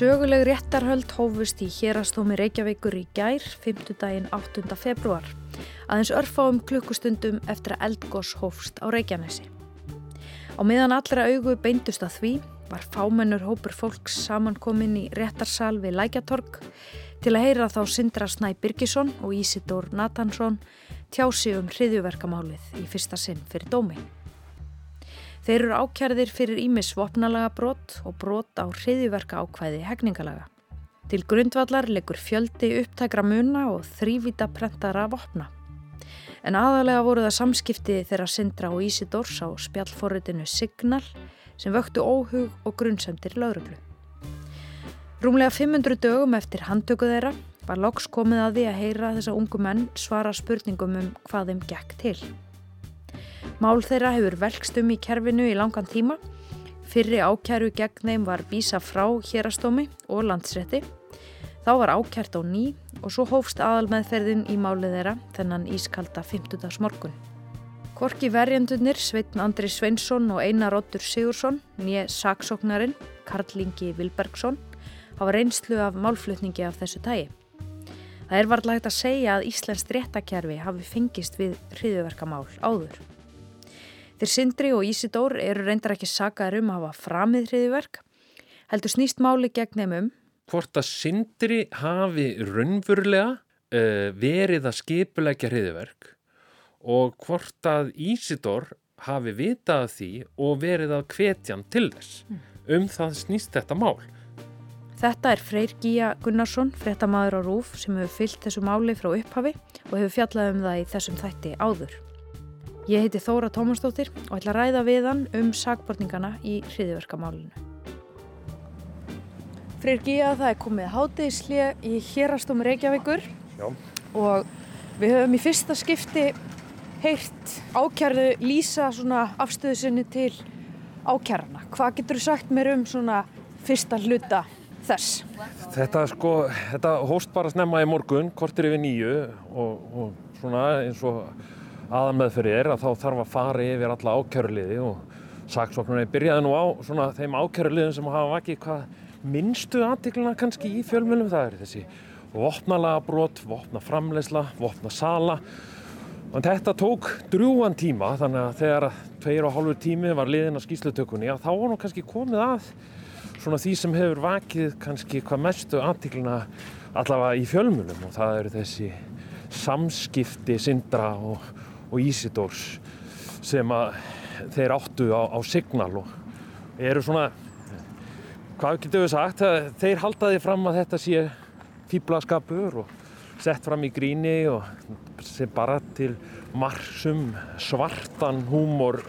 Söguleg réttarhöld hófust í hérastómi Reykjavíkur í gær, 5. daginn 8. februar, aðeins örfáum klukkustundum eftir að eldgós hófst á Reykjanesi. Á meðan allra augu beindust að því var fámennur hópur fólks samankominn í réttarsal við Lækjatorg til að heyra þá Sindra Snæ Birgisson og Ísidór Natansson tjási um hriðjuverkamálið í fyrsta sinn fyrir dómi. Þeir eru ákjærðir fyrir ímis vopnalaga brot og brot á hriðiverka ákvæði hegningalaga. Til grundvallar leggur fjöldi upptækra muna og þrývita prentara vopna. En aðalega voru það samskipti þeirra Sindra og Ísidórs á spjallforritinu Signal sem vöktu óhug og grunnsendir lauruglu. Rúmlega 500 dögum eftir handtöku þeirra var loks komið að því að heyra þessa ungu menn svara spurningum um hvað þeim gekk til. Mál þeirra hefur velkst um í kerfinu í langan tíma. Fyrri ákjæru gegn þeim var vísa frá hérastómi og landsrétti. Þá var ákjært á ný og svo hófst aðalmeðferðin í málið þeirra þennan ískalda 50. morgun. Korki verjendunir Sveitn Andri Sveinsson og Einar Róttur Sigursson, nýje saksóknarinn Karl Ingi Vilbergsson, hafa reynslu af málflutningi af þessu tægi. Það er varlega hægt að segja að Íslands réttakerfi hafi fengist við hriðuverkamál áður. Þeir Sindri og Ísidór eru reyndar ekki sagaður um að hafa framið hriðiverk, heldur snýst máli gegn þeim um. Hvort að Sindri hafi raunverulega uh, verið að skipulegja hriðiverk og hvort að Ísidór hafi vitað því og verið að hvetjan til þess. Hmm. Um það snýst þetta mál. Þetta er Freyr Gíja Gunnarsson, fréttamaður á Rúf sem hefur fyllt þessu máli frá upphafi og hefur fjallað um það í þessum þætti áður. Ég heiti Þóra Tómasdóttir og ætla að ræða við hann um sagbortningana í hriðiverkamálinu. Freyr Gíja, það er komið hátegislið í hérastum Reykjavíkur Já. og við höfum í fyrsta skipti heyrt ákjærðu lýsa afstöðu sinni til ákjærna. Hvað getur þú sagt mér um svona fyrsta hluta þess? Þetta sko, þetta hóst bara snemma í morgun, kortir yfir nýju og, og svona eins og aðanmeðferði er að þá þarf að fara yfir alla ákjörliði og saksóknarni byrjaði nú á svona þeim ákjörliðum sem hafa vakið hvað minnstu aðtikluna kannski í fjölmjölum það er þessi vopnalaga brot, vopna framleysla, vopna sala og þetta tók drúan tíma þannig að þegar tveir og hálfur tími var liðin á skýslutökunni að þá var nú kannski komið að svona því sem hefur vakið kannski hvað mestu aðtikluna allavega í fjölmjölum og það eru þessi samskipti syndra og og Ísidórs sem að þeir áttu á, á signal og eru svona hvað getur við sagt þeir haldaði fram að þetta sé fýblaskapur og sett fram í gríni og sem bara til marsum svartan húmor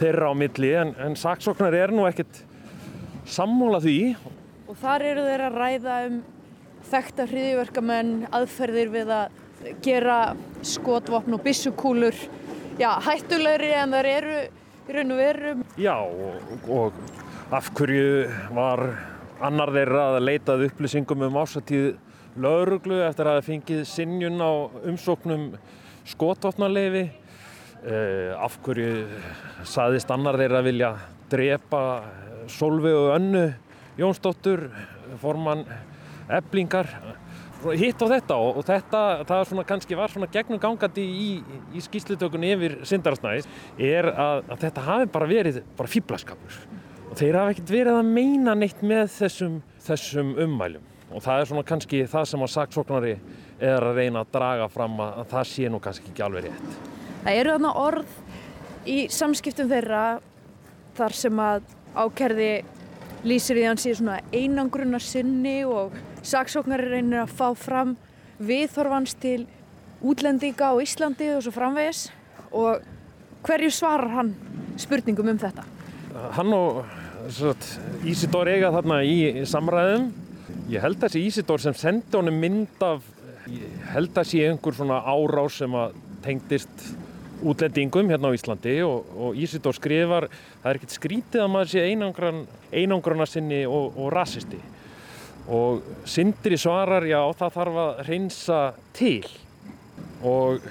þeirra á milli. En, en saksóknar er nú ekkert sammóla því. Og þar eru þeir að ræða um þekta hriðiverkamenn aðferðir við að gera skotvopn og bissukúlur já, hættulegri en þar eru í raun og veru. Já, og, og af hverju var annar þeirra að leitað upplýsingum um ásatíð lauruglu eftir að það fengið sinnjun á umsóknum skotvopnarleifi eh, af hverju saðist annar þeirra að vilja drepa Solveig og Önnu Jónsdóttur formann eblingar hitt á þetta og, og þetta, það svona kannski var svona gegnum gangandi í, í skýslutökunni yfir syndarasnæðis er að, að þetta hafi bara verið bara fýblaskapur og þeir hafi ekkert verið að meina neitt með þessum, þessum ummælum og það er svona kannski það sem að saksóknari er að reyna að draga fram að, að það sé nú kannski ekki alveg rétt. Það eru þarna orð í samskiptum þeirra þar sem að ákerði lýsir í hans í svona einangrunar sinni og saksóknari reynir að fá fram viðþorfans til útlendinga á Íslandi og svo framvegis. Og hverju svarar hann spurningum um þetta? Hann og Ísidór eiga þarna í samræðum. Ég held að þessi Ísidór sem sendi honum mynd af ég held að sé einhver svona árás sem að tengdist útlendingum hérna á Íslandi og, og Ísidór skrifar það er ekkert skrítið að maður sé einangran, einangrana sinni og, og rasisti og Sindri svarar já það þarf að reynsa til og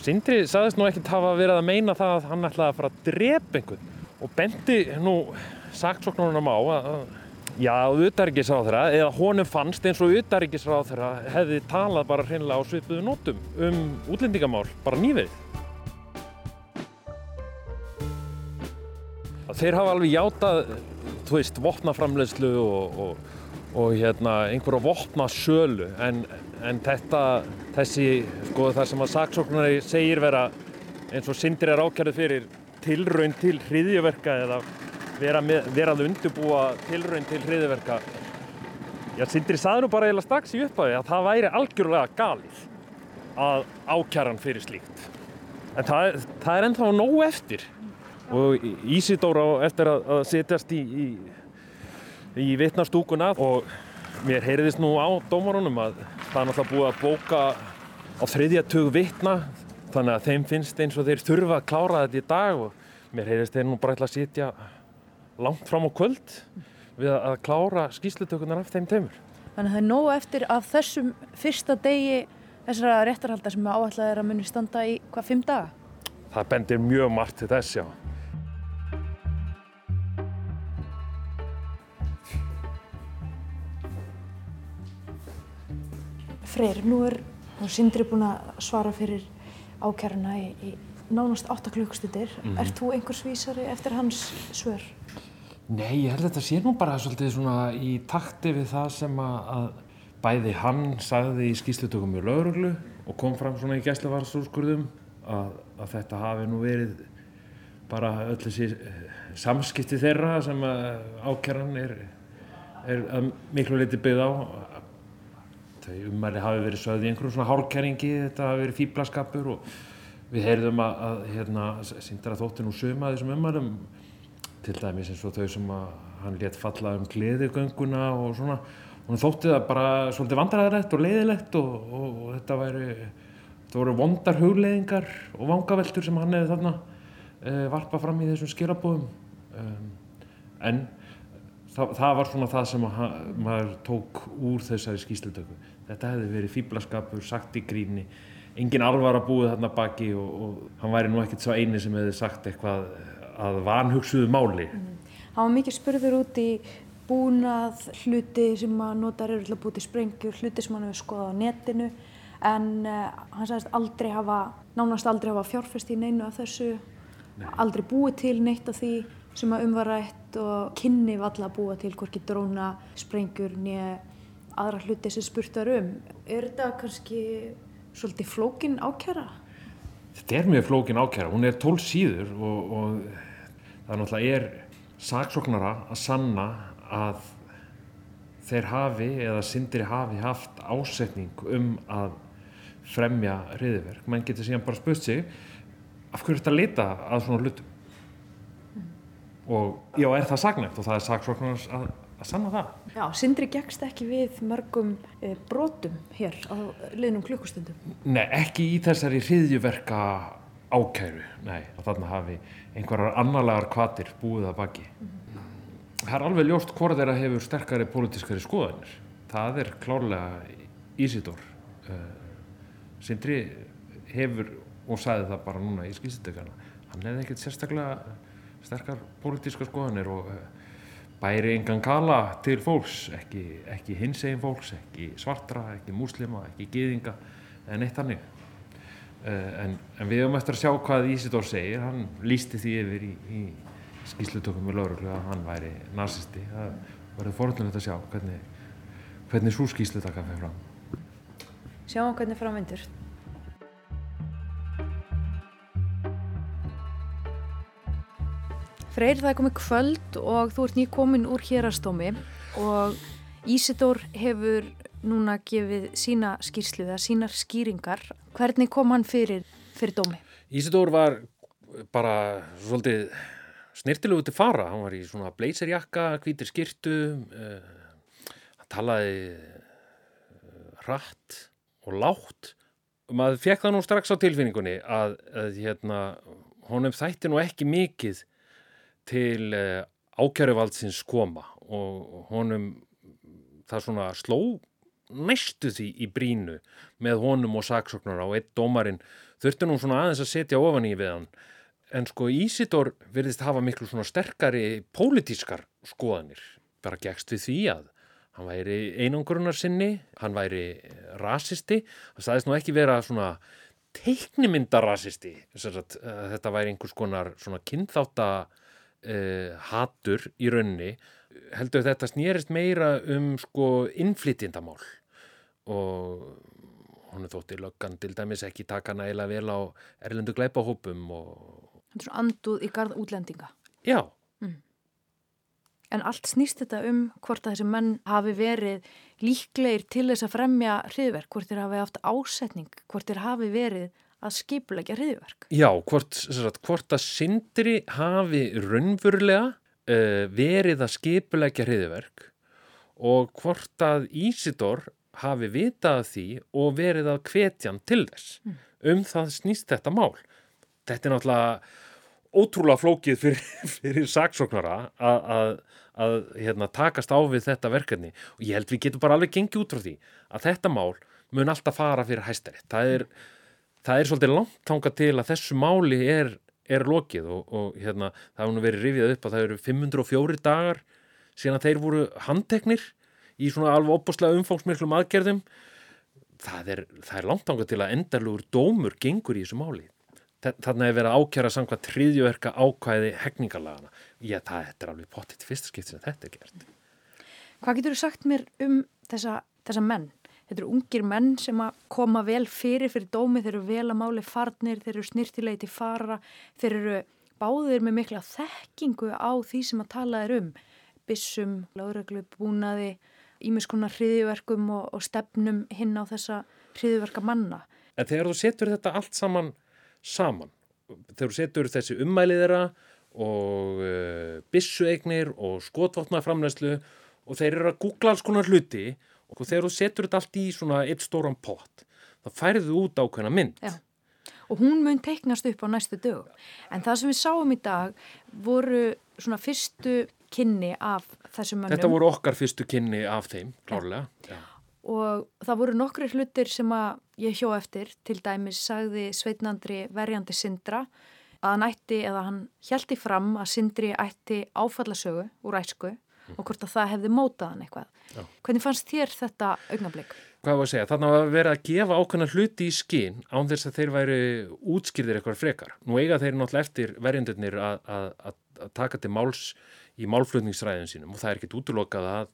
Sindri saðist nú ekkert hafa verið að meina það að hann ætlaði að fara að drepa einhvern og bendi nú saksóknunum á að Já, utarrikisráþara, eða honum fannst eins og utarrikisráþara hefði talað bara hreinlega á svipuðu nótum um útlendingamál, bara nýverið. Þeir hafa alveg játað, þú veist, vopnaframlegslu og, og, og hérna, einhverja vopnasölu en, en þetta, þessi, sko það sem að saksóknari segir vera eins og syndir er ákjærið fyrir tilraun til hriðjöverka eða vera, með, vera að undirbúa tilraun til hriðiverka Já, Sindri saði nú bara eiginlega strax í upphafi að það væri algjörlega galið að ákjæran fyrir slíkt. En það, það er ennþá nóg eftir. Og Ísidóra eftir að, að setjast í, í, í vittnarstúkuna og mér heyriðist nú á dómarunum að það er náttúrulega búið að bóka á þriðja tug vittna þannig að þeim finnst eins og þeir þurfa að klára þetta í dag og mér heyriðist þeir nú bara ætla að setja langt fram á kvöld við að klára skýslutökunar af þeim teimur. Þannig að það er nógu eftir af þessum fyrsta degi þessara réttarhaldar sem áallega er að muni standa í hvað, fimm daga? Það bendir mjög margt til þess, já. Freyr, nú er Sindri búin að svara fyrir ákjæruna í, í nánast 8 klukkstundir. Mm -hmm. Er þú einhvers vísari eftir hans svör? Nei, ég held að þetta sé nú bara svolítið svona í takti við það sem að, bæði hann sagði í skýslutökum í lauruglu og kom fram svona í gæslevarsúrskurðum að, að þetta hafi nú verið bara öll þessi eh, samskipti þeirra sem ákjæran er, er miklu leiti byggð á þau umæli hafi verið sögð í einhverjum svona hálkæringi þetta hafi verið fýblaskapur og við heyrðum að, að hérna, síndar að þóttin úr suma þessum umælum til dæmis eins og þau sem að hann létt falla um gleðigönguna og svona. Hann þótti það bara svolítið vandræðilegt og leiðilegt og, og, og þetta væri þetta voru vondar hugleiðingar og vangaveltur sem hann hefði þarna e, varpað fram í þessum skilabóðum um, en það, það var svona það sem hann, maður tók úr þessari skýslutöku þetta hefði verið fýblaskapur, sagt í gríni engin alvar að búið þarna baki og, og hann væri nú ekkert svo eini sem hefði sagt eitthvað að vanhugsuðu máli. Mm. Það var mikið spurður út í búnað, hluti sem maður notar eru að búið til sprengjur, hluti sem maður hefur skoðað á netinu en uh, hann sagðist aldrei hafa, nánast aldrei hafa fjárfest í neinu af þessu, Nei. aldrei búið til neitt af því sem að umvarætt og kynni valla að búa til hvorki dróna, sprengjur nýja aðra hluti sem spurtar um. Er þetta kannski svolítið flókin ákjara? Þetta er mjög flókin ákjara, hún er tól síður og, og það náttúrulega er saksóknara að sanna að þeir hafi eða syndiri hafi haft ásetning um að fremja reyðiverk. Menn getur síðan bara spurt sig af hverju þetta leita að svona hlutum. Mm. Og já, er það sagnægt og það er saksóknarnas að, að sanna það. Já, syndiri gegst ekki við mörgum e, brotum hér á liðnum klukkustundum. Nei, ekki í þessari reyðiverka ákæru, nei, að þarna hafi einhverjar annarlegar kvatir búið að baki. Mm -hmm. Það er alveg ljóst hvort þeirra hefur sterkari pólitískari skoðanir. Það er klárlega Ísidór. Uh, Sindri hefur, og sagði það bara núna í skýrstökana, hann hefði ekkert sérstaklega sterkar pólitískar skoðanir og uh, bæri engan kala til fólks, ekki, ekki hinsegin fólks, ekki svartra, ekki múslima, ekki gýðinga, en eitt hannig. Eh, en, en við höfum eftir að sjá hvað Ísidór segir. Hann lísti því yfir í, í skýslutökum með lauruglu að hann væri nazisti það verður forðunilegt að sjá hvernig, hvernig svo skýslutaka fyrir fram. Sjáum hvernig framvindur Freyr það er komið kvöld og þú ert nýkomin úr hérastómi og Ísidór hefur núna gefið sína skýrslu eða sínar skýringar. Hvernig kom hann fyrir, fyrir dómi? Ísidór var bara svolítið snirtilegu til fara. Hann var í svona blazerjakka, hvítir skýrtu, uh, hann talaði uh, rætt og látt. Maður fekk það nú strax á tilfinningunni að, að hérna, honum þætti nú ekki mikið til uh, ákjæruvaldsins koma og honum það svona sló næstu því í brínu með honum og saksóknar á eitt dómarinn þurfti nú svona aðeins að setja ofan í við hann. En sko Ísidor verðist hafa miklu svona sterkari pólitískar skoðanir. Bara gegst við því að hann væri einangrunar sinni, hann væri rasisti, það staðist nú ekki vera svona teiknimyndarasisti, þetta væri einhvers konar svona kynþáta uh, hatur í raunni, heldur þetta snýrist meira um sko innflytjendamál og hún er þóttið löggan til dæmis ekki taka næla vel á erlendu glæpahópum og... Er svo anduð í garð útlendinga. Já. Mm. En allt snýst þetta um hvort að þessi menn hafi verið líklegir til þess að fremja hriðverk, hvort þeir hafi haft ásetning, hvort þeir hafi verið að skipulegja hriðverk. Já, hvort, sagt, hvort að syndri hafi raunverulega uh, verið að skipulegja hriðverk og hvort að Ísidor hafi vitað því og verið að hvetjan til þess. Mm. Um það snýst þetta mál. Þetta er náttúrulega ótrúlega flókið fyrir, fyrir saksóknara að, að, að hérna, takast á við þetta verkefni og ég held við getum bara alveg gengið út frá því að þetta mál mun alltaf fara fyrir hæstaritt. Það er, það er svolítið langt tanga til að þessu máli er, er lokið og, og hérna, það hefur verið rifjað upp að það eru 504 dagar síðan að þeir voru handteknir í svona alveg opbúslega umfóngsmiklum aðgerðum. Það er, það er langt ánga til að endarlugur dómur gengur í þessu máli. Þannig að vera ákjara samkvæmt triðjöverka ákvæði hegningalagana ég, það er alveg pottitt fyrsta skipt sem þetta er gert. Hvað getur þú sagt mér um þessa, þessa menn? Þetta eru ungir menn sem að koma vel fyrir fyrir dómi, þeir eru vel að máli farnir, þeir eru snirtilegi til fara þeir eru báðir með mikla þekkingu á því sem að tala er um bissum, láðreglu, búnaði ímiðskonar hriðiverkum og, og stefnum hinn á þessa hriðiverka manna. En þegar þú setur þetta allt saman saman, þegar þú setur þessi ummælið þeirra og uh, bissueignir og skotvotnaframlæslu og þeir eru að googla alls konar hluti og þegar þú setur þetta allt í svona eitt stóran pott, þá færðu út ákveðna mynd. Já. Og hún mun teiknast upp á næstu dög. En það sem við sáum í dag voru svona fyrstu kynni af þessum mönnum. Þetta voru okkar fyrstu kynni af þeim, klárlega. Ja. Og það voru nokkri hlutir sem að ég hjó eftir, til dæmis sagði Sveitnandri verjandi Sindra að hann ætti, eða hann hjælti fram að Sindri ætti áfallasögu úr æsku. Og hvort að það hefði mótað hann eitthvað. Já. Hvernig fannst þér þetta augnablík? Hvað var að segja? Þannig að vera að gefa ákveðna hluti í skinn án þess að þeir væri útskýrðir eitthvað frekar. Nú eiga þeir náttúrulega eftir verjandurnir að, taka til máls í málflutningsræðin sínum og það er ekkit útlokað að,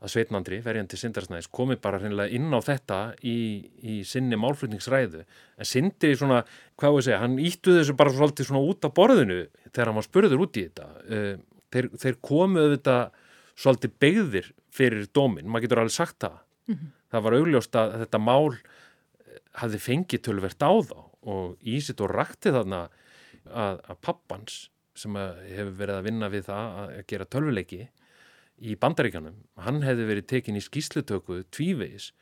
að Sveitnandri, verjandi Sindarsnæðis, komi bara hreinlega inn á þetta í, í sinni málflutningsræðu. En Sindri svona, hvað voru að segja, hann íttu þessu bara svolítið svona út af borðinu þegar hann var spurður út í þetta. Eh, þeir, þeir komuðu þetta svolítið begðir fyrir dómin, maður getur alveg sagt það. Mm -hmm. Það var augljóst að þetta mál hafði fengið tölvert á þá og Ísit og rakti þarna að, að pappans sem hefur verið að vinna við það að gera tölvuleiki í bandaríkjanum, hann hefði verið tekin í skýslutöku tvívegis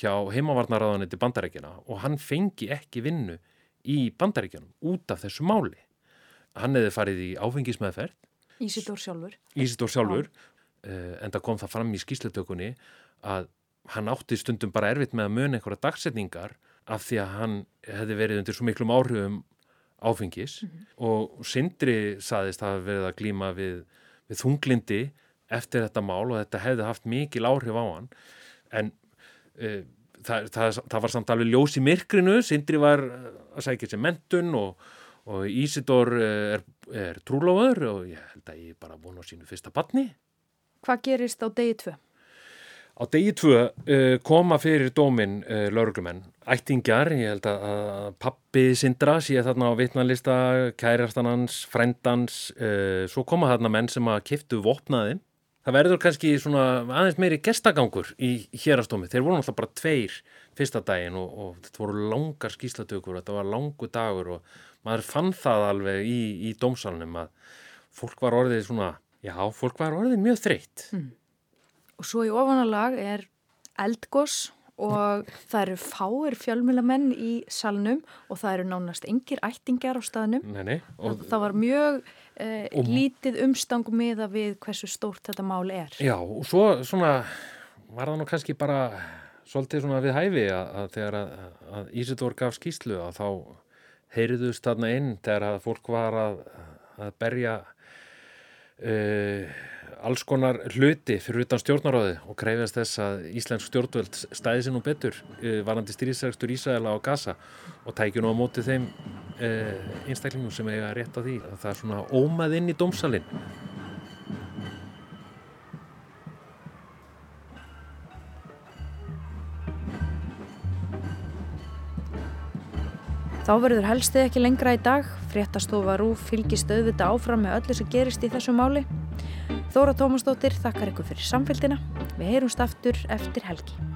hjá heimavarnaráðaniti bandaríkjana og hann fengi ekki vinnu í bandaríkjanum út af þessu máli. Hann hefði farið í áfengismæðferð. Ísidór sjálfur. Ísidór sjálfur, uh, en það kom það fram í skýslutökunni að hann átti stundum bara erfitt með að muna einhverja dagsetningar af því að hann hefði verið undir svo miklum áhrifum áfengis mm -hmm. og Sindri saðist að verið að glíma við, við þunglindi eftir þetta mál og þetta hefði haft mikil áhrif á hann en e, það, það, það var samt alveg ljós í myrkrinu, Sindri var að sækja sér mentun og, og Ísidor er, er trúlóður og ég held að ég bara vona á sínu fyrsta batni. Hvað gerist á degi tvö? Á degi tvö uh, koma fyrir dómin uh, lauruglumenn, ættingjar, ég held að, að pappi Sindra sé þarna á vitnalista, kærastannans, frendans, uh, svo koma þarna menn sem að kiftu vopnaði. Það verður kannski svona aðeins meiri gestagangur í hérastómi. Þeir voru náttúrulega bara tveir fyrsta daginn og, og þetta voru langar skýslatökur, þetta var langu dagur og maður fann það alveg í, í dómsalunum að fólk var orðið svona, já, fólk var orðið mjög þreytt. Mm og svo í ofanalag er eldgós og það eru fáir fjölmjölamenn í salnum og það eru nánast engir ættingar á staðnum. Nei, nei, og, það, var mjög eh, og, lítið umstangum miða við hversu stórt þetta mál er. Já og svo svona var það nú kannski bara svolítið svona við hæfi að, að þegar að, að Ísidór gaf skýslu að þá heyriðust þarna inn þegar að fólk var að, að berja uh, alls konar hluti fyrir utan stjórnaráði og krefjast þess að Íslensk stjórnvöld stæði sér nú betur uh, varandi styrjisægstur Ísæla á Gaza og tækju nú á móti þeim uh, einstaklingum sem eiga rétt á því. Það er svona ómað inn í dómsalinn. Þá verður helstið ekki lengra í dag, fréttastofa Rúf fylgist auðvita áfram með öllu sem gerist í þessu máli. Þóra Tómasdóttir þakkar ykkur fyrir samfélgina. Við heyrumst aftur eftir helgi.